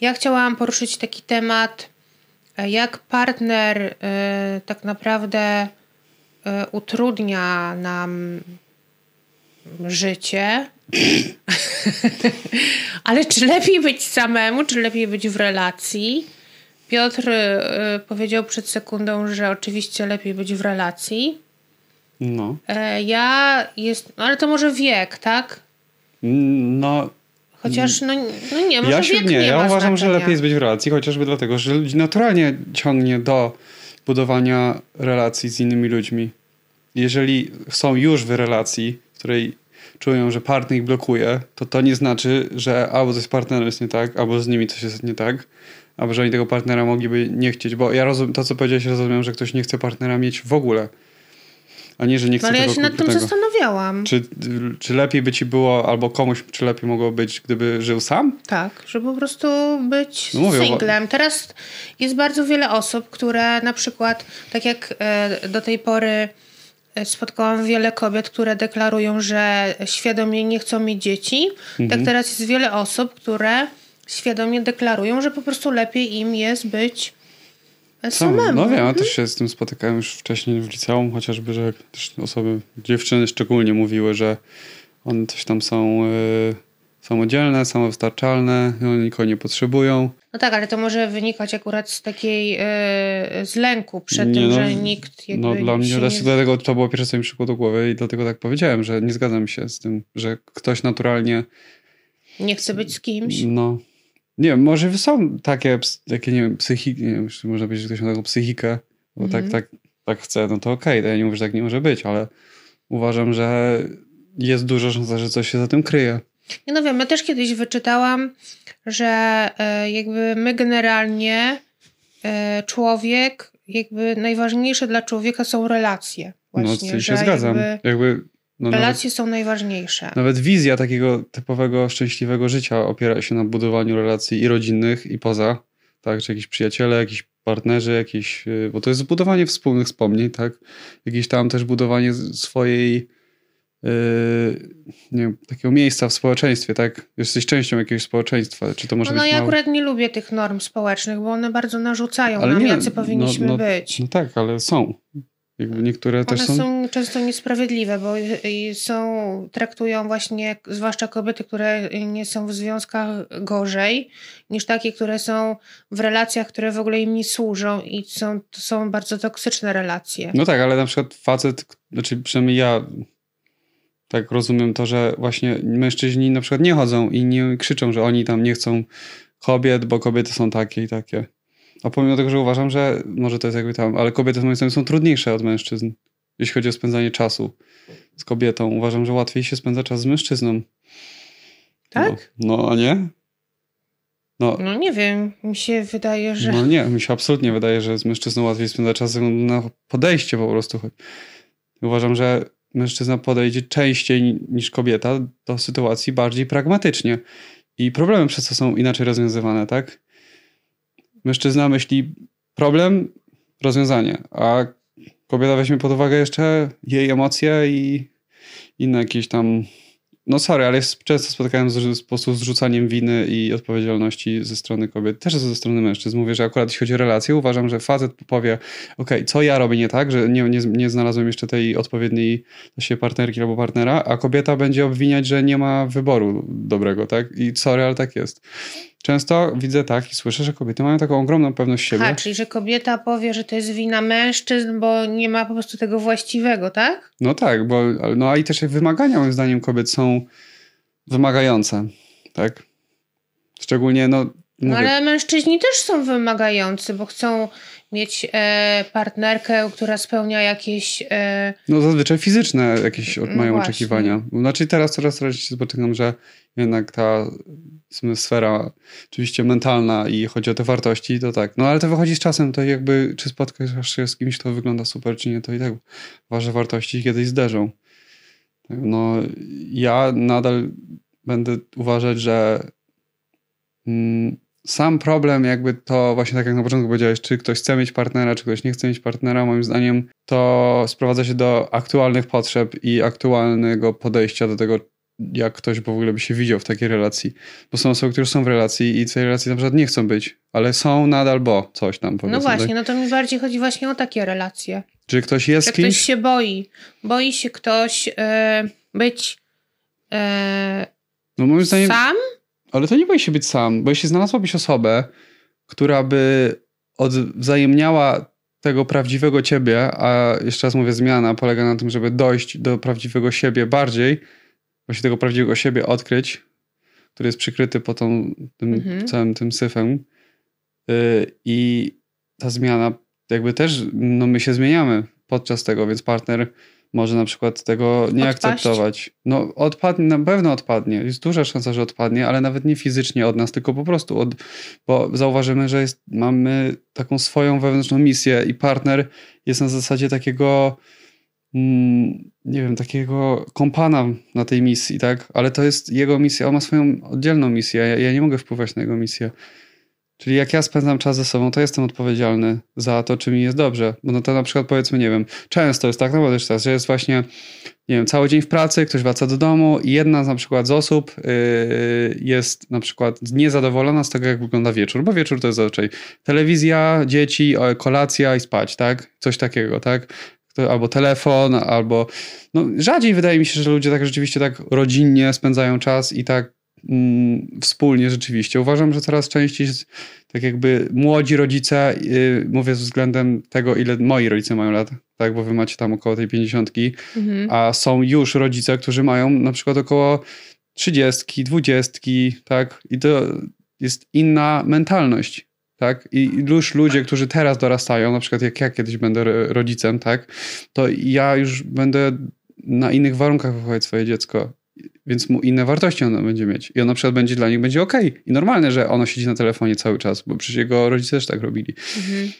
Ja chciałam poruszyć taki temat, e, jak partner y, tak naprawdę y, utrudnia nam życie. Ale czy lepiej być samemu, czy lepiej być w relacji? Piotr powiedział przed sekundą, że oczywiście lepiej być w relacji. No. E, ja jest, ale to może wiek, tak? No. Chociaż, no, no nie, może ja się, nie, nie ja uważam, znaczenia. że lepiej jest być w relacji, chociażby dlatego, że ludzi naturalnie ciągnie do budowania relacji z innymi ludźmi. Jeżeli są już w relacji, w której czują, że partner ich blokuje, to to nie znaczy, że albo coś z partnerem jest nie tak, albo z nimi coś jest nie tak, albo że oni tego partnera mogliby nie chcieć, bo ja rozumiem, to co powiedziałeś, rozumiem, że ktoś nie chce partnera mieć w ogóle, a nie, że nie chce No, ale ja się nad tym zastanawiałam. Czy, czy lepiej by ci było, albo komuś, czy lepiej mogło być, gdyby żył sam? Tak, żeby po prostu być No mówię, singlem. Teraz jest bardzo wiele osób, które na przykład, tak jak e, do tej pory e, spotkałam wiele kobiet, które deklarują, że świadomie nie chcą mieć dzieci, Mhm. tak teraz jest wiele osób, które świadomie deklarują, że po prostu lepiej im jest być samemu. no wiem, ja też się z tym spotykałem już wcześniej w liceum, chociażby, że też osoby, dziewczyny szczególnie mówiły, że one coś tam są y, samodzielne, samowystarczalne, i one nikogo nie potrzebują. No tak, ale to może wynikać akurat z takiej, e, z lęku przed Nie, tym, no, że nikt jakby No dla mnie nie... dlatego to było pierwsze, co mi przyszło do głowy i dlatego tak powiedziałem, że nie zgadzam się z tym, że ktoś naturalnie nie chce być z kimś. No. Nie wiem, może są takie, takie nie wiem, psychiki, nie wiem, czy można powiedzieć, że ktoś ma taką psychikę, bo Mhm. tak, tak, tak chce, no to okej, to ja nie mówię, że tak nie może być, ale uważam, że jest duża szansa, że coś się za tym kryje. Nie no wiem, ja też kiedyś wyczytałam, że e, jakby my generalnie e, człowiek, jakby najważniejsze dla człowieka są relacje. No, Właśnie, tym się zgadzam. jakby Jakby, no, nawet, relacje są najważniejsze. nawet wizja takiego typowego, szczęśliwego życia opiera się na budowaniu relacji i rodzinnych, i poza, tak, czy jakiś przyjaciele, jakiś partnerzy, jakieś, y, bo to jest budowanie wspólnych wspomnień, tak, jakieś tam też budowanie swojej yy, nie wiem, takiego miejsca w społeczeństwie, tak? Jesteś częścią jakiegoś społeczeństwa, czy to może No, no być ja małe... akurat nie lubię tych norm społecznych, bo one bardzo narzucają Ale nam, nie, jacy powinniśmy no, no, być. No tak, ale są. Jakby niektóre One też są... są często niesprawiedliwe, bo i są, traktują właśnie, zwłaszcza kobiety, które nie są w związkach gorzej, niż takie, które są w relacjach, które w ogóle im nie służą i są, to są bardzo toksyczne relacje. No tak, ale na przykład facet, znaczy przynajmniej ja tak rozumiem to, że właśnie mężczyźni na przykład nie chodzą i nie krzyczą, że oni tam nie chcą kobiet, bo kobiety są takie i takie. A pomimo tego, że uważam, że może to jest jakby tam, ale kobiety moim zdaniem są trudniejsze od mężczyzn, jeśli chodzi o spędzanie czasu z kobietą. Uważam, że łatwiej się spędza czas z mężczyzną. Tak? No, no a nie? No, No nie wiem, mi się wydaje, że... no nie, mi się absolutnie wydaje, że z mężczyzną łatwiej spędza czas na podejście po prostu. Uważam, że mężczyzna podejdzie częściej ni- niż kobieta do sytuacji bardziej pragmatycznie. I problemy przez to są inaczej rozwiązywane, tak? Mężczyzna myśli problem, rozwiązanie, a kobieta weźmie pod uwagę jeszcze jej emocje i inne jakieś tam. No sorry, ale często spotykałem z, z, po prostu z rzucaniem winy i odpowiedzialności ze strony kobiet, też ze strony mężczyzn. Mówię, że akurat jeśli chodzi o relacje, uważam, że facet powie, okej, co ja robię nie tak, że nie, nie, nie znalazłem jeszcze tej odpowiedniej się partnerki albo partnera, a kobieta będzie obwiniać, że nie ma wyboru dobrego, tak? I sorry, ale tak jest. Często widzę tak i słyszę, że kobiety mają taką ogromną pewność siebie. Ha, czyli że kobieta powie, że to jest wina mężczyzn, bo nie ma po prostu tego właściwego, tak? No tak, bo no a i też wymagania moim zdaniem kobiet są wymagające, tak? Szczególnie, no, No, mówię, ale mężczyźni też są wymagający, bo chcą mieć e, partnerkę, która spełnia jakieś... E, no zazwyczaj fizyczne jakieś od- No mają właśnie. oczekiwania. Znaczy teraz coraz coraz się spotykam, że jednak ta sfera oczywiście mentalna i chodzi o te wartości, to tak. No ale to wychodzi z czasem, to jakby czy spotkasz się z kimś, kto wygląda super, czy nie, to i tak wasze wartości kiedyś zderzą. No ja nadal będę uważać, że mm, sam problem jakby to właśnie tak jak na początku powiedziałeś, czy ktoś chce mieć partnera, czy ktoś nie chce mieć partnera, moim zdaniem to sprowadza się do aktualnych potrzeb i aktualnego podejścia do tego, jak ktoś w ogóle by się widział w takiej relacji. Bo są osoby, które są w relacji i tej relacji na przykład nie chcą być, ale są nadal, bo coś tam powiedzmy. No właśnie, tak? no to mi bardziej chodzi właśnie o takie relacje. Czy ktoś jest Że kimś? ktoś się boi. Boi się ktoś e, być e, No moim zdaniem, sam? Ale to nie boi się być sam, bo jeśli znalazłabyś osobę, która by odwzajemniała tego prawdziwego ciebie, a jeszcze raz mówię, zmiana polega na tym, żeby dojść do prawdziwego siebie bardziej, właśnie tego prawdziwego siebie odkryć, który jest przykryty po tą, tym Mhm. całym tym syfem. Yy, I ta zmiana, jakby też, no my się zmieniamy podczas tego, więc partner może na przykład tego nie Odpaść? akceptować. No odpadnie, na pewno odpadnie. Jest duża szansa, że odpadnie, ale nawet nie fizycznie od nas, tylko po prostu od, bo zauważymy, że jest, mamy taką swoją wewnętrzną misję i partner jest na zasadzie takiego mm, nie wiem, takiego kompana na tej misji, tak? Ale to jest jego misja, on ma swoją oddzielną misję, ja, ja nie mogę wpływać na jego misję. Czyli jak ja spędzam czas ze sobą, to jestem odpowiedzialny za to, czy mi jest dobrze. Bo no to na przykład powiedzmy, nie wiem, często jest tak, no bo też czas, że jest właśnie, nie wiem, cały dzień w pracy, ktoś wraca do domu i jedna z na przykład z osób yy, jest na przykład niezadowolona z tego, jak wygląda wieczór, bo wieczór to jest zazwyczaj telewizja, dzieci, kolacja i spać, tak? Coś takiego, tak? Albo telefon, albo... No rzadziej wydaje mi się, że ludzie tak rzeczywiście tak rodzinnie spędzają czas i tak wspólnie rzeczywiście. Uważam, że coraz częściej jest tak jakby młodzi rodzice, yy, mówię względem tego, ile moi rodzice mają lat, tak, bo wy macie tam około tej pięćdziesiątki, Mhm. a są już rodzice, którzy mają na przykład około trzydziestki, dwudziestki, tak, i to jest inna mentalność, tak, i już ludzie, którzy teraz dorastają, na przykład jak ja kiedyś będę ro- rodzicem, tak, to ja już będę na innych warunkach wychować swoje dziecko, więc mu inne wartości ono będzie mieć. I ono na przykład będzie dla nich będzie okej i normalne, że ono siedzi na telefonie cały czas, bo przecież jego rodzice też tak robili. Mhm.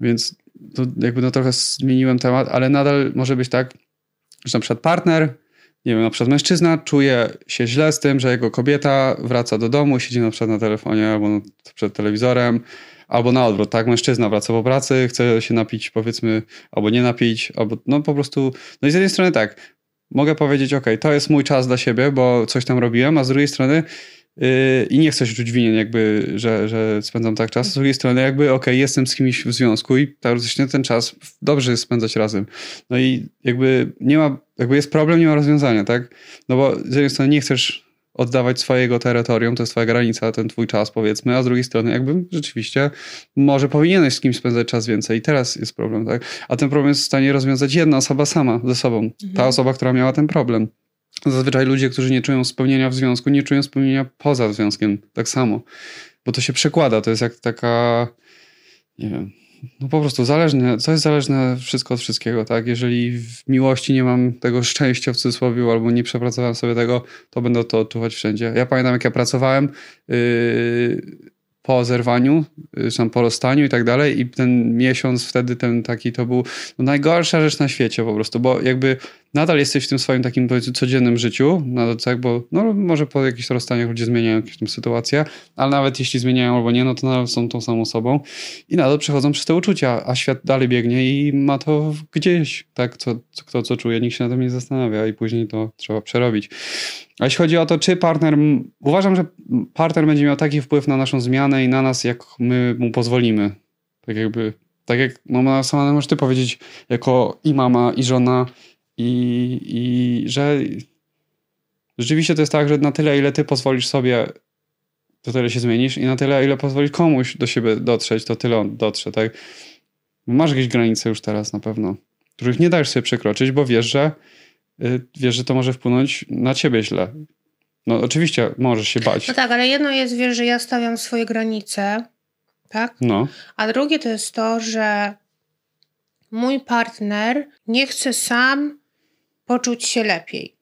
Więc to jakby no trochę zmieniłem temat, ale nadal może być tak, że na przykład partner, nie wiem, na przykład mężczyzna czuje się źle z tym, że jego kobieta wraca do domu, siedzi na przykład na telefonie albo przed telewizorem, albo na odwrót, tak? Mężczyzna wraca po pracy, chce się napić, powiedzmy, albo nie napić, albo no po prostu. No i z jednej strony tak, mogę powiedzieć, ok, to jest mój czas dla siebie, bo coś tam robiłem, a z drugiej strony yy, i nie chcę się czuć winien, jakby, że, że spędzam tak czas. Z drugiej strony, jakby, ok, jestem z kimś w związku i teoretycznie ten czas dobrze jest spędzać razem. No i jakby nie ma, jakby jest problem, nie ma rozwiązania, tak? No bo z jednej strony nie chcesz oddawać swojego terytorium, to jest twoja granica, ten twój czas powiedzmy, a z drugiej strony jakby rzeczywiście może powinieneś z kimś spędzać czas więcej i teraz jest problem, tak? A ten problem jest w stanie rozwiązać jedna osoba sama ze sobą. Ta Mhm. osoba, która miała ten problem. Zazwyczaj ludzie, którzy nie czują spełnienia w związku, nie czują spełnienia poza związkiem tak samo. Bo to się przekłada, to jest jak taka, nie wiem, no po prostu zależne, co jest zależne wszystko od wszystkiego, tak? Jeżeli w miłości nie mam tego szczęścia w cudzysłowie albo nie przepracowałem sobie tego, to będę to odczuwać wszędzie. Ja pamiętam, jak ja pracowałem yy, po zerwaniu, yy, tam po rozstaniu i tak dalej i ten miesiąc wtedy ten taki to był no, najgorsza rzecz na świecie po prostu, bo jakby nadal jesteś w tym swoim takim codziennym życiu, nadal tak, bo no, może po jakichś rozstaniach ludzie zmieniają jakąś tam sytuację, ale nawet jeśli zmieniają albo nie, no to nadal są tą samą osobą i nadal przechodzą przez te uczucia, a świat dalej biegnie i ma to gdzieś, tak, co, co, kto co czuje, nikt się na tym nie zastanawia i później to trzeba przerobić. A jeśli chodzi o to, czy partner, uważam, że partner będzie miał taki wpływ na naszą zmianę i na nas, jak my mu pozwolimy. Tak jakby, tak jak no, sama możesz ty powiedzieć, jako i mama, i żona, i, i że rzeczywiście to jest tak, że na tyle, ile ty pozwolisz sobie, to tyle się zmienisz i na tyle, ile pozwolisz komuś do siebie dotrzeć, to tyle on dotrze, tak? Masz jakieś granice już teraz na pewno, których nie dajesz sobie przekroczyć, bo wiesz, że y, wiesz, że to może wpłynąć na ciebie źle. No oczywiście możesz się bać. No tak, ale jedno jest, wiesz, że ja stawiam swoje granice, tak? No, A drugie to jest to, że mój partner nie chce sam poczuć się lepiej.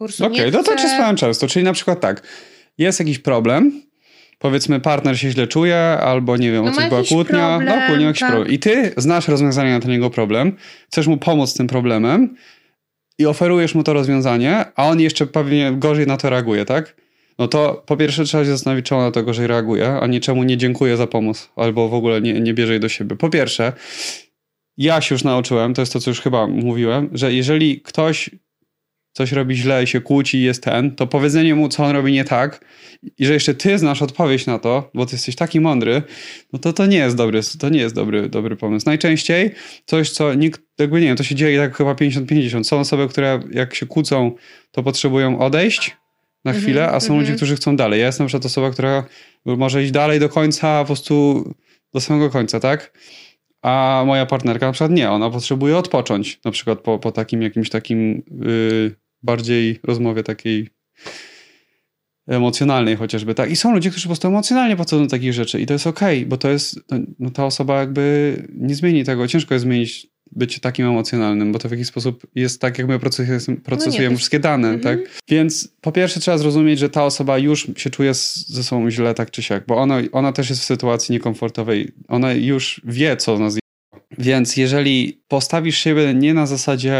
Okej, nie no to chce... ci słucham często. Czyli na przykład tak, jest jakiś problem, powiedzmy partner się źle czuje, albo nie wiem, No o coś była kłótnia, problem, no jakiś tak. problem. I ty znasz rozwiązanie na ten jego problem, chcesz mu pomóc z tym problemem i oferujesz mu to rozwiązanie, a on jeszcze pewnie gorzej na to reaguje, tak? No to po pierwsze trzeba się zastanowić, czemu na to gorzej reaguje, a nie czemu nie dziękuję za pomoc, albo w ogóle nie, nie bierze jej do siebie. Po pierwsze, ja się już nauczyłem, to jest to, co już chyba mówiłem, że jeżeli ktoś coś robi źle i się kłóci i jest ten, to powiedzenie mu, co on robi nie tak i że jeszcze ty znasz odpowiedź na to, bo ty jesteś taki mądry, no to to nie jest dobry, to nie jest dobry, dobry pomysł. Najczęściej coś, co nikt, jakby nie wiem, to się dzieje tak chyba 50-50. Są osoby, które jak się kłócą, to potrzebują odejść na Mhm, chwilę, a są mhm. ludzie, którzy chcą dalej. Ja jestem na przykład osoba, która może iść dalej do końca, po prostu do samego końca, tak? A moja partnerka na przykład nie, ona potrzebuje odpocząć, na przykład po, po takim jakimś takim yy, bardziej rozmowie takiej emocjonalnej chociażby, tak? I są ludzie, którzy po prostu emocjonalnie podchodzą do takich rzeczy i to jest okej, bo to jest, no, no ta osoba jakby nie zmieni tego, ciężko jest zmienić bycie takim emocjonalnym, bo to w jakiś sposób jest tak, jak my procesujemy, procesujemy to- wszystkie dane, Mhm. tak? Więc po pierwsze trzeba zrozumieć, że ta osoba już się czuje ze sobą źle tak czy siak, bo ona, ona też jest w sytuacji niekomfortowej. Ona już wie, co nas więc jeżeli postawisz siebie nie na zasadzie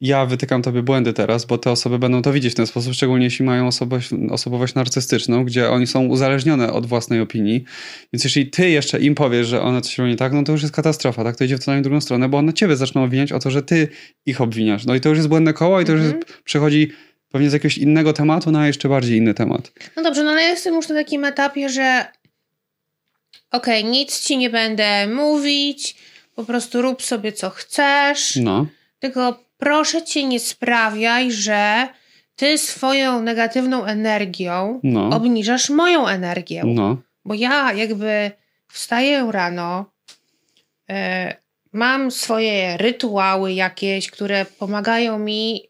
ja wytykam tobie błędy teraz, bo te osoby będą to widzieć w ten sposób, szczególnie jeśli mają osobowość, osobowość narcystyczną, gdzie oni są uzależnione od własnej opinii. Więc jeśli ty jeszcze im powiesz, że one coś robią nie tak, no to już jest katastrofa, tak? To idzie w co najmniej drugą stronę, bo one ciebie zaczną obwiniać o to, że ty ich obwiniasz. No i to już jest błędne koło i to już Mhm. jest, przechodzi pewnie z jakiegoś innego tematu na jeszcze bardziej inny temat. No dobrze, no ale jestem już na takim etapie, że okej, nic ci nie będę mówić, po prostu rób sobie co chcesz, No, tylko proszę cię nie sprawiaj, że ty swoją negatywną energią no, obniżasz moją energię. no, Bo ja jakby wstaję rano, e, mam swoje rytuały jakieś, które pomagają mi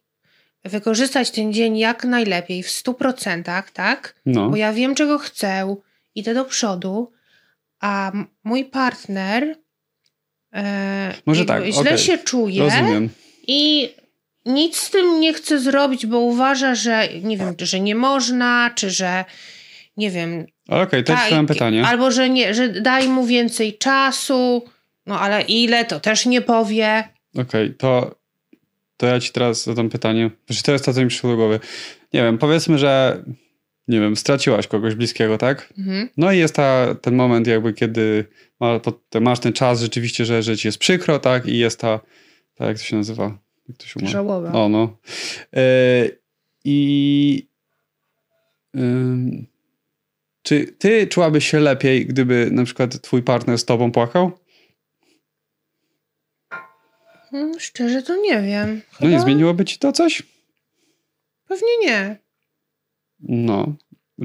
wykorzystać ten dzień jak najlepiej, w 100%, tak? no. Bo ja wiem, czego chcę, idę do przodu, a mój partner e, Może tak, źle okej. się czuje Rozumiem. i nic z tym nie chce zrobić, bo uważa, że nie wiem, że nie można, czy że nie wiem, okej, to jest tak, pytanie. Albo, że nie, że daj mu więcej czasu, no ale ile, to też nie powie. Okej, to, to ja ci teraz zadam pytanie. Znaczy to jest to, co mi przyszło do głowy. Nie wiem, powiedzmy, że nie wiem, straciłaś kogoś bliskiego, tak? Mhm. No i jest ta, ten moment jakby, kiedy ma, te- masz ten czas rzeczywiście, że, że ci jest przykro, tak? I jest ta, ta jak to się nazywa? Jak to się? Żałoba. O, no. E, I czy ty czułabyś się lepiej, gdyby na przykład twój partner z tobą płakał? Hmm, szczerze to nie wiem. No nie Chyba zmieniłoby ci to coś? Pewnie nie. No.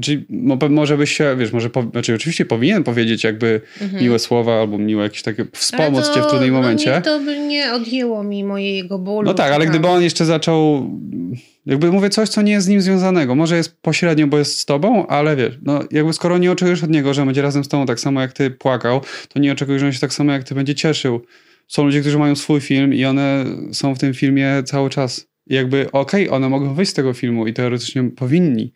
Czyli pe- może byś się, wiesz, może, po, znaczy oczywiście powinien powiedzieć jakby Mhm. miłe słowa albo miłe jakieś takie, wspomóc to, cię w trudnym no, momencie. niech to by nie odjęło mi mojego bólu. No tak, ale tam. gdyby on jeszcze zaczął, jakby mówię coś, co nie jest z nim związanego, może jest pośrednio, bo jest z tobą, ale wiesz, no jakby skoro nie oczekujesz od niego, że będzie razem z tobą tak samo jak ty płakał, to nie oczekujesz, że on się tak samo jak ty będzie cieszył. Są ludzie, którzy mają swój film i one są w tym filmie cały czas. Jakby okej, one mogą wyjść z tego filmu i teoretycznie powinni,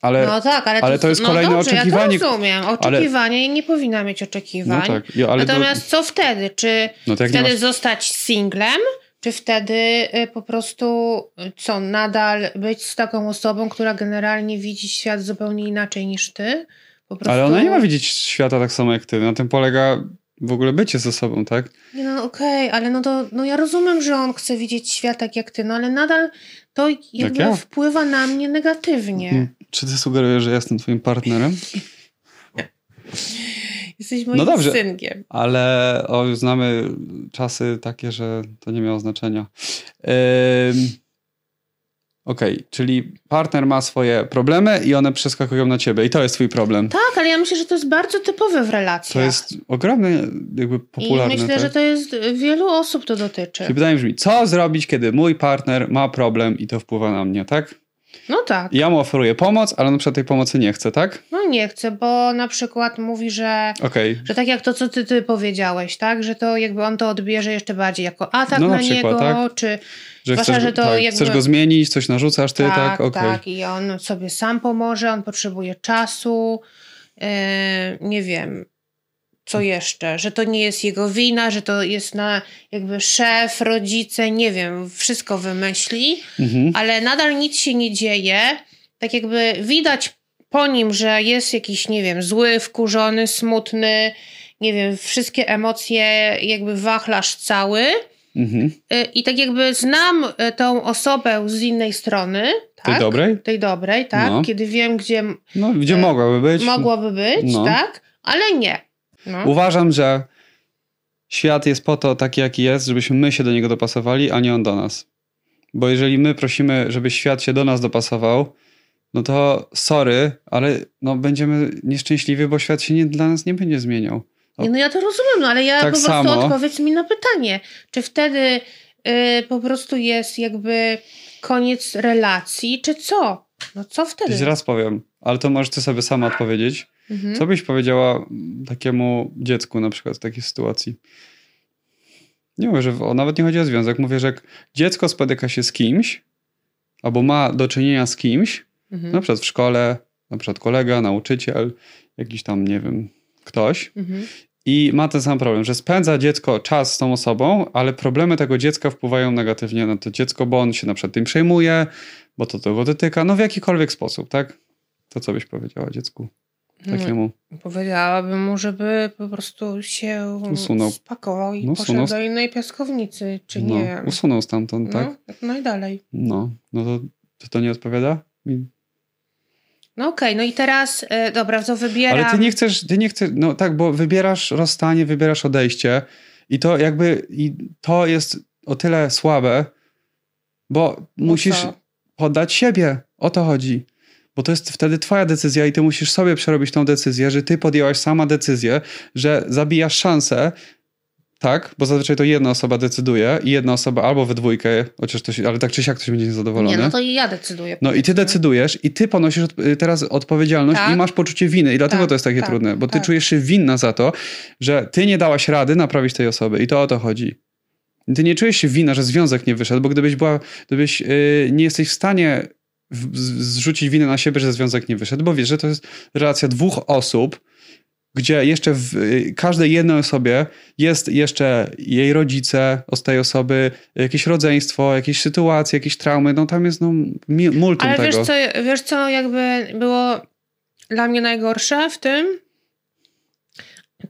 ale... No tak, ale, ale to jest kolejne no dobrze, oczekiwanie. Ja to rozumiem. Oczekiwanie nie powinna mieć oczekiwań. No tak, ja- ale to- Natomiast co wtedy? Czy No to wtedy masz- zostać singlem? Czy wtedy y, po prostu y, co, nadal być z taką osobą, która generalnie widzi świat zupełnie inaczej niż ty? Prostu... Ale ona nie ma widzieć świata tak samo jak ty. Na tym polega w ogóle bycie ze sobą, tak? Nie, No okej, ale no to no ja rozumiem, że on chce widzieć świat tak jak ty, no ale nadal to jakby ja? wpływa na mnie negatywnie. Mm, Czy ty sugerujesz, że ja jestem twoim partnerem? Jesteś moim No dobrze. synkiem. Ale o, już znamy czasy takie, że to nie miało znaczenia. Ym, Okej, czyli partner ma swoje problemy i one przeskakują na ciebie i to jest twój problem. Tak, ale ja myślę, że to jest bardzo typowe w relacjach. To jest ogromnie jakby popularne. I myślę, tak? że to jest wielu osób to dotyczy. Czyli pytanie brzmi, co zrobić, kiedy mój partner ma problem i to wpływa na mnie, tak? No tak. Ja mu oferuję pomoc, ale na przykład tej pomocy nie chcę, tak? No nie chcę, bo na przykład mówi, że, Okej, że tak jak to, co ty, ty powiedziałeś, tak? Że to jakby on to odbierze jeszcze bardziej jako atak No na na, przykład, niego, tak. czy że, Zwłaszcza, chcesz, że to tak, jakby- chcesz go zmienić, coś narzucasz ty, tak? tak, Okej. tak. I on sobie sam pomoże, on potrzebuje czasu, yy, nie wiem, co jeszcze, że to nie jest jego wina, że to jest na jakby szef, rodzice, nie wiem, wszystko wymyśli, Mhm. ale nadal nic się nie dzieje. Tak jakby widać po nim, że jest jakiś, nie wiem, zły, wkurzony, smutny, nie wiem, wszystkie emocje, jakby wachlarz cały, Mhm. Y, I tak jakby znam y, tą osobę z innej strony. Tak? Tej dobrej? Tej dobrej, tak. No. Kiedy wiem, gdzie. No, gdzie mogłaby być. Mogłaby być, no. tak, ale nie. No. Uważam, że świat jest po to taki, jaki jest, żebyśmy my się do niego dopasowali, a nie on do nas. Bo jeżeli my prosimy, żeby świat się do nas dopasował, no to sorry, ale no będziemy nieszczęśliwi, bo świat się nie, dla nas nie będzie zmieniał. Nie, no ja to rozumiem, no ale ja tak po prostu samo. odpowiedz mi na pytanie. Czy wtedy y, po prostu jest jakby koniec relacji, czy co? No co wtedy? Zaraz powiem, ale to możesz ty sobie sama odpowiedzieć. Mhm. Co byś powiedziała takiemu dziecku na przykład w takiej sytuacji? Nie mówię, że o, nawet nie chodzi o związek. Mówię, że jak dziecko spotyka się z kimś, albo ma do czynienia z kimś, mhm. na przykład w szkole, na przykład kolega, nauczyciel, jakiś tam, nie wiem, ktoś, mhm. i ma ten sam problem, że spędza dziecko czas z tą osobą, ale problemy tego dziecka wpływają negatywnie na to dziecko, bo on się na przykład tym przejmuje, bo to tego dotyka, no w jakikolwiek sposób, tak? To co byś powiedziała dziecku? takiemu. No, powiedziałabym mu, żeby po prostu się usunął. spakował i no, poszedł usunął. do innej piaskownicy, czy no, nie. Usunął stamtąd, tak? No, no i dalej. No, no to, to, to nie odpowiada? Mi... No okej, okay, no i teraz, e, dobra, to wybieram. Ale ty nie chcesz, ty nie chcesz, no tak, bo wybierasz rozstanie, wybierasz odejście i to jakby, i to jest o tyle słabe, bo no musisz co? poddać siebie, o to chodzi. Bo to jest wtedy twoja decyzja i ty musisz sobie przerobić tą decyzję, że ty podjęłaś sama decyzję, że zabijasz szansę, tak, bo zazwyczaj to jedna osoba decyduje i jedna osoba albo we dwójkę, chociaż to się, ale tak czy siak ktoś będzie niezadowolony. Nie, no to i ja decyduję. No i ty decydujesz i ty ponosisz teraz odpowiedzialność tak? i masz poczucie winy i dlatego tak, to jest takie tak, trudne, bo ty tak. czujesz się winna za to, że ty nie dałaś rady naprawić tej osoby i to o to chodzi. Ty nie czujesz się wina, że związek nie wyszedł, bo gdybyś była, gdybyś yy, nie jesteś w stanie zrzucić winę na siebie, że związek nie wyszedł, bo wiesz, że to jest relacja dwóch osób, gdzie jeszcze w każdej jednej osobie jest jeszcze jej rodzice z tej osoby, jakieś rodzeństwo, jakieś sytuacje, jakieś traumy, no tam jest no multum Ale tego. wiesz co, wiesz co jakby było dla mnie najgorsze w tym?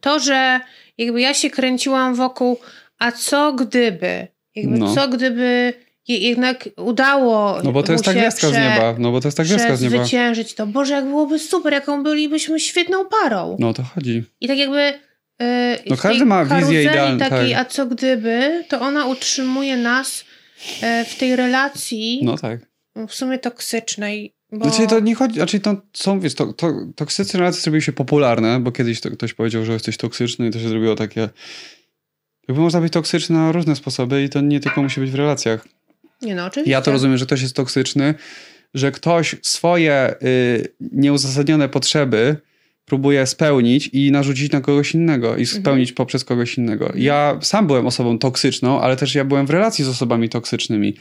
To, że jakby ja się kręciłam wokół, a co gdyby? Jakby no. co gdyby jednak udało No bo to jest ta gwiazdka z nieba. No bo to jest ta gwiazdka z nieba. zwyciężyć to. Boże, jak byłoby super, jaką bylibyśmy świetną parą. No to chodzi. I tak jakby yy, no każdy ma wizję idealną. Takiej, tak. A co gdyby, to ona utrzymuje nas yy, w tej relacji no tak. w sumie toksycznej. Bo... Znaczy to nie chodzi, znaczy to są, wiesz, to, to, toksyczne relacje zrobiły się popularne, bo kiedyś to, ktoś powiedział, że jesteś toksyczny i to się zrobiło takie... Jakby można być toksyczny na różne sposoby i to nie tylko musi być w relacjach. Nie no, oczywiście. Ja to rozumiem, że ktoś jest toksyczny, że ktoś swoje y, nieuzasadnione potrzeby próbuje spełnić i narzucić na kogoś innego i mhm. spełnić mhm. poprzez kogoś innego. Mhm. Ja sam byłem osobą toksyczną, ale też ja byłem w relacji z osobami toksycznymi.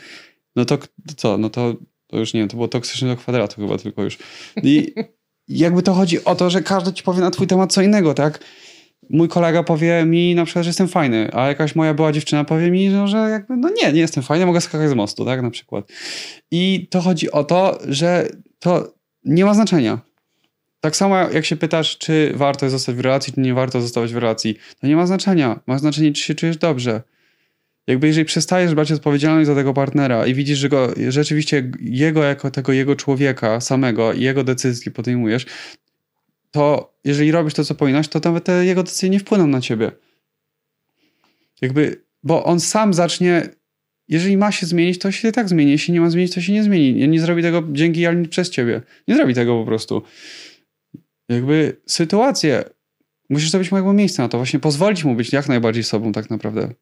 No to co? No to, to już nie wiem, to było toksyczne do kwadratu chyba tylko już. I jakby to chodzi o to, że każdy ci powie na twój temat co innego, tak? Mój kolega powie mi na przykład, że jestem fajny, a jakaś moja była dziewczyna powie mi, no, że jakby, no nie, nie jestem fajny, mogę skakać z mostu, tak, na przykład. I to chodzi o to, że to nie ma znaczenia. Tak samo jak się pytasz, czy warto zostać w relacji, czy nie warto zostawać w relacji, to nie ma znaczenia. Ma znaczenie, czy się czujesz dobrze. Jakby jeżeli przestajesz brać odpowiedzialność za tego partnera i widzisz, że go rzeczywiście jego jako tego jego człowieka samego i jego decyzji podejmujesz, to jeżeli robisz to, co powinnaś, to nawet te jego decyzje nie wpłyną na ciebie. Jakby, bo on sam zacznie, jeżeli ma się zmienić, to się tak zmieni. Jeśli nie ma zmienić, to się nie zmieni. Nie zrobi tego dzięki ani przez ciebie. Nie zrobi tego po prostu. Jakby sytuację, musisz zrobić mu jakby miejsce na to, właśnie pozwolić mu być jak najbardziej sobą tak naprawdę.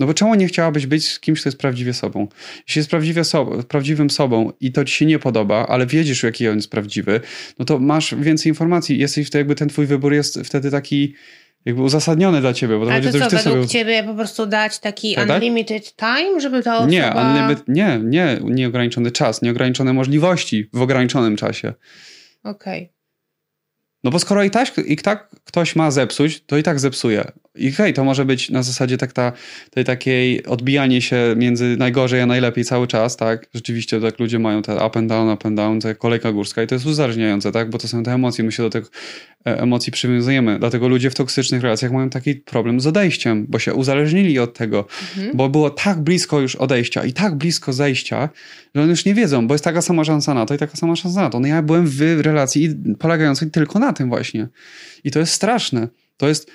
No bo czemu nie chciałabyś być z kimś, kto jest prawdziwie sobą? Jeśli jest prawdziwie sobą, prawdziwym sobą i to ci się nie podoba, ale wiedziesz, jaki on jest prawdziwy, no to masz więcej informacji. Jesteś wtedy, jakby ten twój wybór jest wtedy taki jakby uzasadniony dla ciebie. Bo to Ale to co, według sobie... ciebie po prostu dać taki tak, tak? unlimited time, żeby ta osoba... Nie, unlimited, nie, nie, nieograniczony czas, nieograniczone możliwości w ograniczonym czasie. Okej. Okay. No bo skoro i tak, i tak ktoś ma zepsuć, to i tak zepsuje. i hej, to może być na zasadzie tak ta, tej takiej odbijanie się między najgorzej a najlepiej cały czas, tak? Rzeczywiście tak ludzie mają te up and down, up and down, to jak kolejka górska i to jest uzależniające, tak? Bo to są te emocje, my się do tych e, emocji przywiązujemy. Dlatego ludzie w toksycznych relacjach mają taki problem z odejściem, bo się uzależnili od tego, mhm. bo było tak blisko już odejścia i tak blisko zejścia, że oni już nie wiedzą, bo jest taka sama szansa na to i taka sama szansa na to. No ja byłem w relacji polegającej tylko na tym właśnie. I to jest straszne. To jest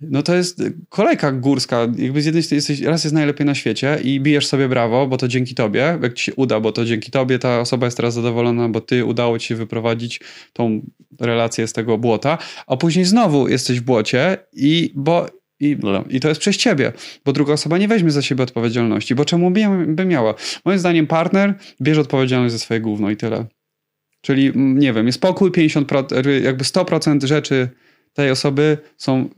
no to jest kolejka górska. Jakby z jednej strony jesteś, raz jest najlepiej na świecie i bijesz sobie brawo, bo to dzięki tobie, jak ci się uda, bo to dzięki tobie ta osoba jest teraz zadowolona, bo ty udało ci się wyprowadzić tą relację z tego błota, a później znowu jesteś w błocie i bo i, I to jest przez ciebie, bo druga osoba nie weźmie za siebie odpowiedzialności, bo czemu by, miała? Moim zdaniem partner bierze odpowiedzialność za swoje gówno i tyle. Czyli, mm, nie wiem, jest pokój, 50%, jakby 100% rzeczy tej osoby są,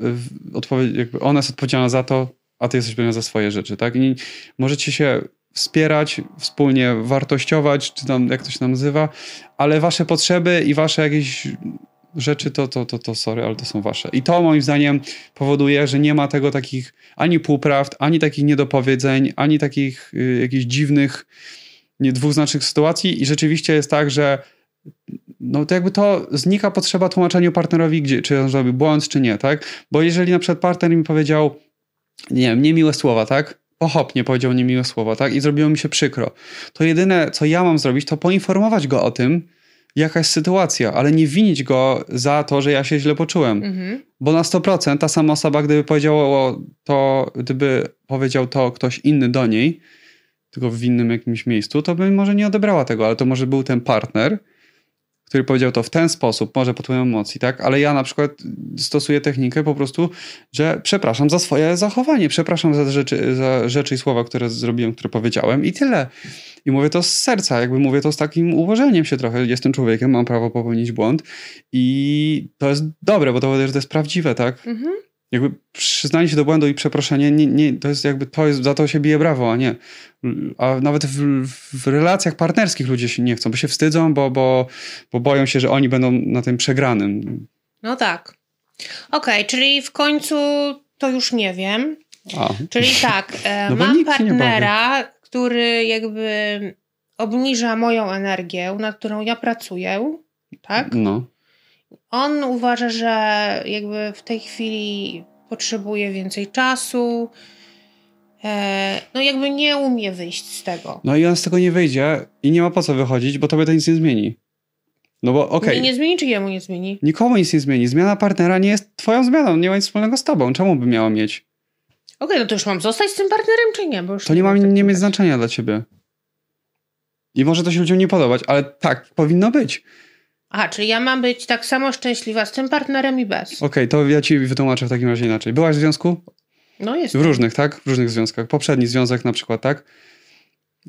jakby ona jest odpowiedzialna za to, a ty jesteś odpowiedzialny za swoje rzeczy, tak? I możecie się wspierać, wspólnie wartościować, czy tam, jak to się nazywa, ale wasze potrzeby i wasze jakieś rzeczy, to, to, to, to sorry, ale to są wasze. I to moim zdaniem powoduje, że nie ma tego takich ani półprawd, ani takich niedopowiedzeń, ani takich y, jakichś dziwnych, dwuznacznych sytuacji i rzeczywiście jest tak, że no to jakby to znika potrzeba tłumaczenia partnerowi, gdzie, czy on zrobił błąd, czy nie, tak? Bo jeżeli na przykład partner mi powiedział, nie wiem, niemiłe słowa, tak? Pochopnie powiedział niemiłe słowa, tak? I zrobiło mi się przykro. To jedyne, co ja mam zrobić, to poinformować go o tym, jaka jest sytuacja, ale nie winić go za to, że ja się źle poczułem. Mhm. Bo na 100% ta sama osoba, gdyby powiedziało to, gdyby powiedział to ktoś inny do niej, tylko w innym jakimś miejscu, to by może nie odebrała tego, ale to może był ten partner, który powiedział to w ten sposób, może pod wpływem emocji, tak? Ale ja na przykład stosuję technikę po prostu, że przepraszam za swoje zachowanie, przepraszam za rzeczy, za rzeczy i słowa, które zrobiłem, które powiedziałem i tyle. I mówię to z serca, jakby mówię to z takim uważeniem się trochę. Jestem człowiekiem, mam prawo popełnić błąd i to jest dobre, bo to to jest prawdziwe, tak? Mhm jakby przyznanie się do błędu i przeproszenie, nie, nie, to jest jakby, to jest, za to się bije brawo, a nie. A nawet w, w relacjach partnerskich ludzie się nie chcą, bo się wstydzą, bo, bo, bo boją się, że oni będą na tym przegranym. No tak. Okej, okay, czyli w końcu to już nie wiem. A. Czyli tak, e, no mam partnera, który jakby obniża moją energię, nad którą ja pracuję, tak? No. On uważa, że jakby w tej chwili potrzebuje więcej czasu. E, no jakby nie umie wyjść z tego. No i on z tego nie wyjdzie i nie ma po co wychodzić, bo tobie to nic nie zmieni. No bo okej. Okay. Nie zmieni, czy jemu nie zmieni? Nikomu nic nie zmieni. Zmiana partnera nie jest twoją zmianą, nie ma nic wspólnego z tobą. Czemu by miała mieć? Okej, okay, no to już mam zostać z tym partnerem, czy nie? Bo to nie ma nie mieć znaczenia dla ciebie. I może to się ludziom nie podobać, ale tak powinno być. Aha, czyli ja mam być tak samo szczęśliwa z tym partnerem i bez. Okej, okay, to ja ci wytłumaczę w takim razie inaczej. Byłaś w związku? No jest. W różnych, tak? W różnych związkach. Poprzedni związek na przykład, tak?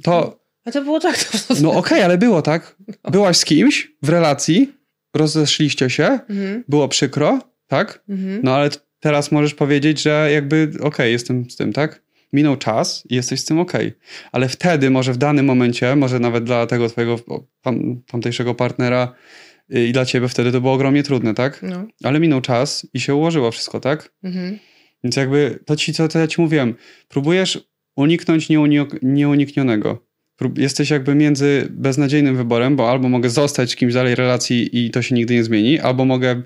To... A to było tak. To no okej, okay, ale było tak. Byłaś z kimś w relacji, rozeszliście się, mhm. było przykro, tak? Mhm. No ale teraz możesz powiedzieć, że jakby okej, okay, jestem z tym, tak? Minął czas i jesteś z tym okej. Okay. Ale wtedy może w danym momencie, może nawet dla tego twojego tam, tamtejszego partnera i dla ciebie wtedy to było ogromnie trudne, tak? No. Ale minął czas i się ułożyło wszystko, tak? Mhm. Więc jakby to ci, co to ja ci mówiłem, próbujesz uniknąć nieuniknionego. Jesteś jakby między beznadziejnym wyborem, bo albo mogę zostać kimś dalej relacji i to się nigdy nie zmieni, albo mogę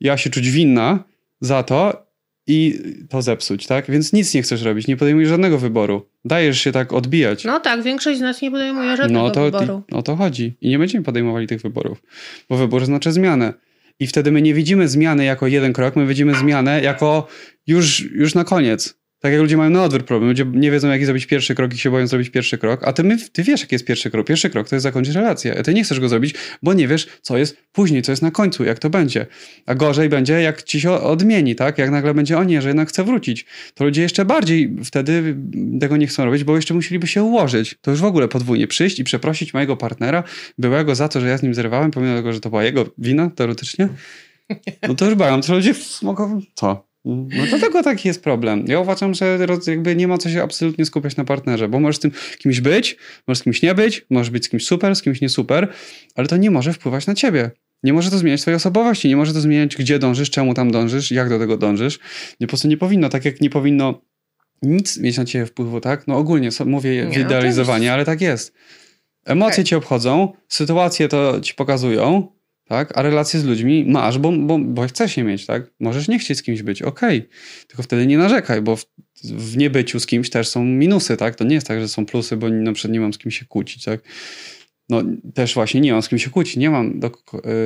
ja się czuć winna za to i to zepsuć, tak? Więc nic nie chcesz robić, nie podejmujesz żadnego wyboru. Dajesz się tak odbijać. No tak, większość z nas nie podejmuje żadnego no to, wyboru. O to chodzi. I nie będziemy podejmowali tych wyborów, bo wybór znaczy zmianę. I wtedy my nie widzimy zmiany jako jeden krok, my widzimy zmianę jako już, już na koniec. Tak jak ludzie mają na odwrót problem. Ludzie nie wiedzą, jaki zrobić pierwszy krok i się boją zrobić pierwszy krok, a ty, my, ty wiesz, jaki jest pierwszy krok. Pierwszy krok to jest zakończyć relację. A ty nie chcesz go zrobić, bo nie wiesz, co jest później, co jest na końcu, jak to będzie. A gorzej będzie, jak ci się odmieni, tak? Jak nagle będzie, o nie, że jednak chce wrócić. To ludzie jeszcze bardziej wtedy tego nie chcą robić, bo jeszcze musieliby się ułożyć. To już w ogóle podwójnie przyjść i przeprosić mojego partnera byłego za to, że ja z nim zerwałem, pomimo tego, że to była jego wina, teoretycznie. No to już bałem, to ludzie mogą, co? No dlatego taki jest problem. Ja uważam, że jakby nie ma co się absolutnie skupiać na partnerze, bo możesz z tym kimś być, możesz z kimś nie być, możesz być z kimś super, z kimś nie super, ale to nie może wpływać na ciebie. Nie może to zmieniać twojej osobowości, nie może to zmieniać, gdzie dążysz, czemu tam dążysz, jak do tego dążysz. Nie, po prostu nie powinno, tak jak nie powinno nic mieć na ciebie wpływu, tak? No ogólnie mówię Nie, ale tak jest. Emocje Okej. cię obchodzą, sytuacje to ci pokazują, tak? A relacje z ludźmi masz, bo, bo, bo chcesz je mieć, tak? Możesz nie chcieć z kimś być, okej. Tylko wtedy nie narzekaj, bo w, w niebyciu z kimś też są minusy, tak? To nie jest tak, że są plusy, bo na przykład nie mam z kim się kłócić, tak? No też właśnie nie mam z kim się kłócić, nie mam do,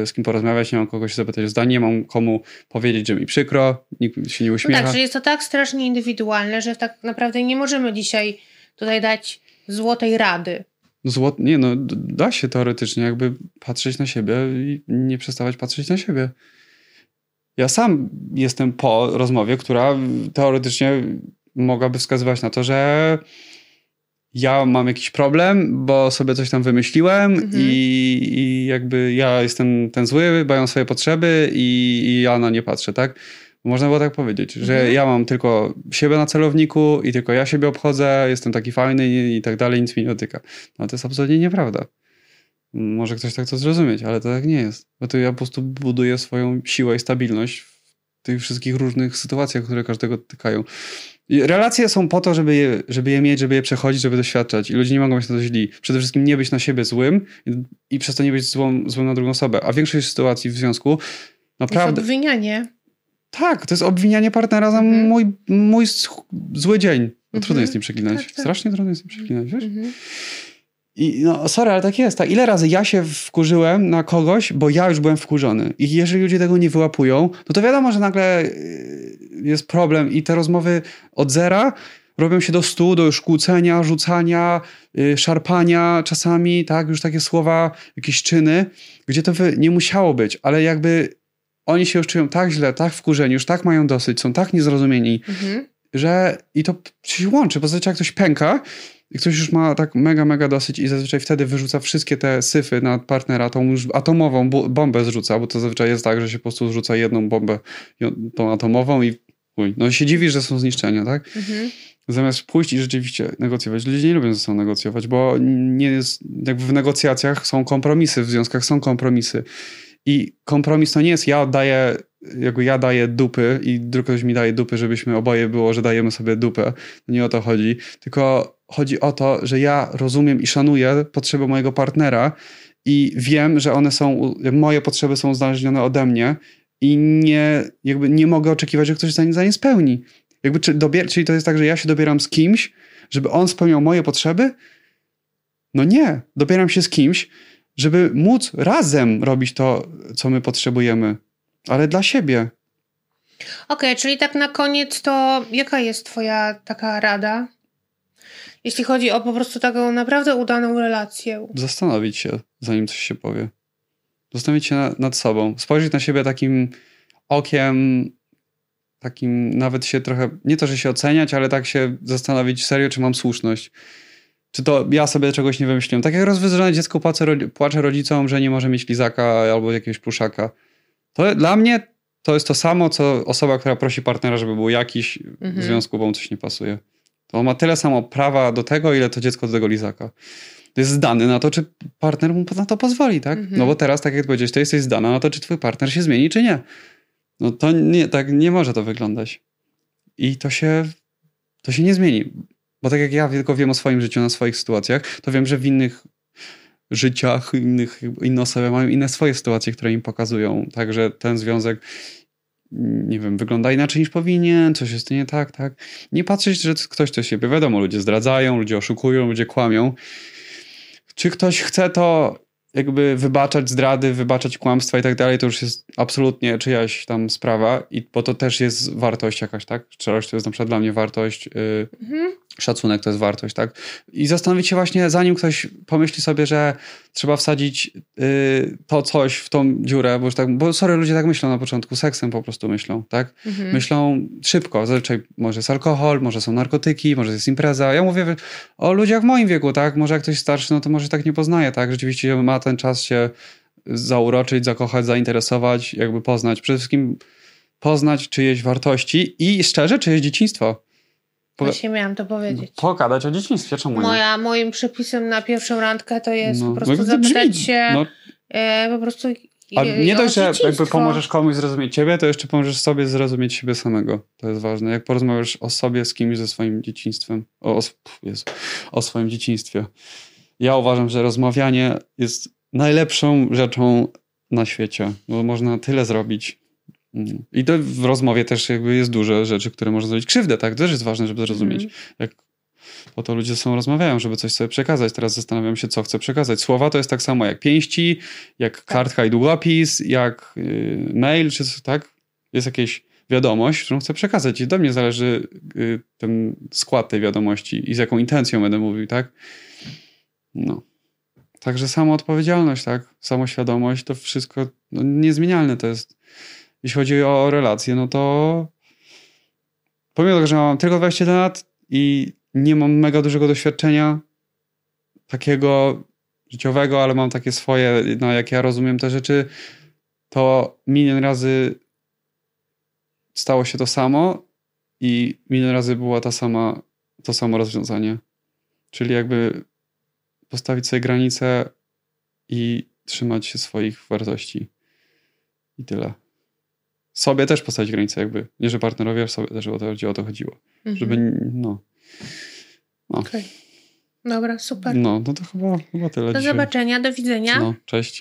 y, z kim porozmawiać, nie mam kogoś zapytać o zdanie, nie mam komu powiedzieć, że mi przykro, nikt się nie No uśmiecha. tak, że jest to tak strasznie indywidualne, że tak naprawdę nie możemy dzisiaj tutaj dać złotej rady. Złot, nie no, da się teoretycznie jakby patrzeć na siebie i nie przestawać patrzeć na siebie. Ja sam jestem po rozmowie, która teoretycznie mogłaby wskazywać na to, że ja mam jakiś problem, bo sobie coś tam wymyśliłem Mhm. i, i jakby ja jestem ten zły, mają swoje potrzeby i, i ja na nie patrzę, tak? Można było tak powiedzieć, że Mhm. ja mam tylko siebie na celowniku i tylko ja siebie obchodzę, jestem taki fajny i, tak dalej, nic mi nie dotyka. No to jest absolutnie nieprawda. Może ktoś tak to zrozumieć, ale to tak nie jest. Bo to ja po prostu buduję swoją siłę i stabilność w tych wszystkich różnych sytuacjach, które każdego dotykają. I relacje są po to, żeby je, żeby je mieć, żeby je przechodzić, żeby doświadczać. I ludzie nie mogą być na to źli. Przede wszystkim nie być na siebie złym i, i przez to nie być złą, złym na drugą osobę. A większość sytuacji w związku naprawdę... Jest obwinianie. Tak, to jest obwinianie partnera za Mhm. mój, mój zły dzień. No, Mhm. Trudno jest nie przeklinać. Tak, tak. Strasznie trudno jest nie przeklinać, wiesz? Mhm. I no, sorry, ale tak jest. Tak. Ile razy ja się wkurzyłem na kogoś, bo ja już byłem wkurzony. I jeżeli ludzie tego nie wyłapują, no to wiadomo, że nagle yy, jest problem i te rozmowy od zera robią się do stu, do już kłócenia, rzucania, yy, szarpania czasami, tak, już takie słowa, jakieś czyny, gdzie to nie musiało być, ale jakby oni się już czują tak źle, tak wkurzeni, już tak mają dosyć, są tak niezrozumieni, Mhm. że i to się łączy, bo zazwyczaj jak ktoś pęka i ktoś już ma tak mega, mega dosyć i zazwyczaj wtedy wyrzuca wszystkie te syfy na partnera, tą już atomową bombę zrzuca, bo to zazwyczaj jest tak, że się po prostu zrzuca jedną bombę, tą atomową i uj, no się dziwi, że są zniszczenia, tak? Mhm. Zamiast pójść i rzeczywiście negocjować. Ludzie nie lubią ze sobą negocjować, bo nie jest, jakby w negocjacjach są kompromisy, w związkach są kompromisy. I kompromis to nie jest ja oddaję, jakby ja daję dupy i drugi ktoś mi daje dupy, żebyśmy oboje było, że dajemy sobie dupę. Nie o to chodzi. Tylko chodzi o to, że ja rozumiem i szanuję potrzeby mojego partnera i wiem, że one są, moje potrzeby są uzależnione ode mnie i nie, jakby nie mogę oczekiwać, że ktoś za nie, za nie spełni. Jakby, czy dobier- czyli to jest tak, że ja się dobieram z kimś, żeby on spełniał moje potrzeby? No nie. Dobieram się z kimś, żeby móc razem robić to, co my potrzebujemy, ale dla siebie. Okej, czyli tak na koniec to jaka jest twoja taka rada? Jeśli chodzi o po prostu taką naprawdę udaną relację. Zastanowić się, zanim coś się powie. Zastanowić się na, nad sobą. Spojrzeć na siebie takim okiem, takim nawet się trochę, nie to, że się oceniać, ale tak się zastanowić serio, czy mam słuszność. Czy to ja sobie czegoś nie wymyśliłem. Tak jak rozwyzrzone dziecko płacze, płacze rodzicom, że nie może mieć lizaka albo jakiegoś pluszaka. To dla mnie to jest to samo, co osoba, która prosi partnera, żeby był jakiś w Mhm. związku, bo mu coś nie pasuje. To on ma tyle samo prawa do tego, ile to dziecko do tego lizaka. To jest zdany na to, czy partner mu na to pozwoli, tak? Mhm. No bo teraz, tak jak powiedziałeś, to jesteś zdana na to, czy twój partner się zmieni, czy nie. No to nie, tak nie może to wyglądać. I to się, to się nie zmieni. Bo tak jak ja tylko wiem o swoim życiu, na swoich sytuacjach, to wiem, że w innych życiach, innych, inne osoby mają inne swoje sytuacje, które im pokazują. Także ten związek, nie wiem, wygląda inaczej niż powinien, coś jest nie tak, tak. Nie patrzeć, że ktoś to siebie, wiadomo, ludzie zdradzają, ludzie oszukują, ludzie kłamią. Czy ktoś chce to jakby wybaczać zdrady, wybaczać kłamstwa i tak dalej, to już jest absolutnie czyjaś tam sprawa, i bo to też jest wartość jakaś, tak? Szczerość to jest na przykład dla mnie wartość, yy, Mhm. Szacunek to jest wartość, tak? I zastanowić się właśnie, zanim ktoś pomyśli sobie, że trzeba wsadzić y, to coś w tą dziurę, bo już tak, bo sorry, ludzie tak myślą na początku, seksem po prostu myślą, tak? Mhm. Myślą szybko, zazwyczaj może jest alkohol, może są narkotyki, może jest impreza. Ja mówię o ludziach w moim wieku, tak? Może jak ktoś starszy, no to może tak nie poznaje, tak? Rzeczywiście ma ten czas się zauroczyć, zakochać, zainteresować, jakby poznać. Przede wszystkim poznać czyjeś wartości i szczerze czyjeś dzieciństwo. Właśnie miałam to powiedzieć. Pogadać o dzieciństwie, czemu nie? Moja, moim przepisem na pierwszą randkę to jest No, po prostu no, zapytać się No, e, po prostu A nie dość, że jakby pomożesz komuś zrozumieć ciebie, to jeszcze pomożesz sobie zrozumieć siebie samego. To jest ważne. Jak porozmawiasz o sobie z kimś ze swoim dzieciństwem, o, o, Jezu, o swoim dzieciństwie. Ja uważam, że rozmawianie jest najlepszą rzeczą na świecie, bo można tyle zrobić. Mm. I to w rozmowie też jakby jest dużo rzeczy, które można zrobić krzywdę, tak? To też jest ważne, żeby zrozumieć. Mm. Jak po to ludzie ze sobą rozmawiają, żeby coś sobie przekazać. Teraz zastanawiam się, co chcę przekazać. Słowa to jest tak samo jak pięści, jak tak. kartka i długopis, jak y, mail, czy tak? Jest jakieś wiadomość, którą chcę przekazać. I do mnie zależy y, ten skład tej wiadomości i z jaką intencją będę mówił, tak? No. Także samoodpowiedzialność, tak? Samoświadomość, to wszystko no, niezmienialne to jest. Jeśli chodzi o relacje, no to pomimo tego, że mam tylko 21 lat i nie mam mega dużego doświadczenia takiego życiowego, ale mam takie swoje, no jak ja rozumiem te rzeczy, to milion razy stało się to samo i milion razy była ta sama, to samo rozwiązanie. Czyli jakby postawić sobie granice i trzymać się swoich wartości. I tyle. Sobie też postawić granice, jakby. Nie, że partnerowi, ale sobie też o to, o to chodziło. Mhm. Żeby, no. no. Okej. Okay. Dobra, super. No, no to chyba, chyba tyle. Do dzisiaj. zobaczenia, do widzenia. No, cześć.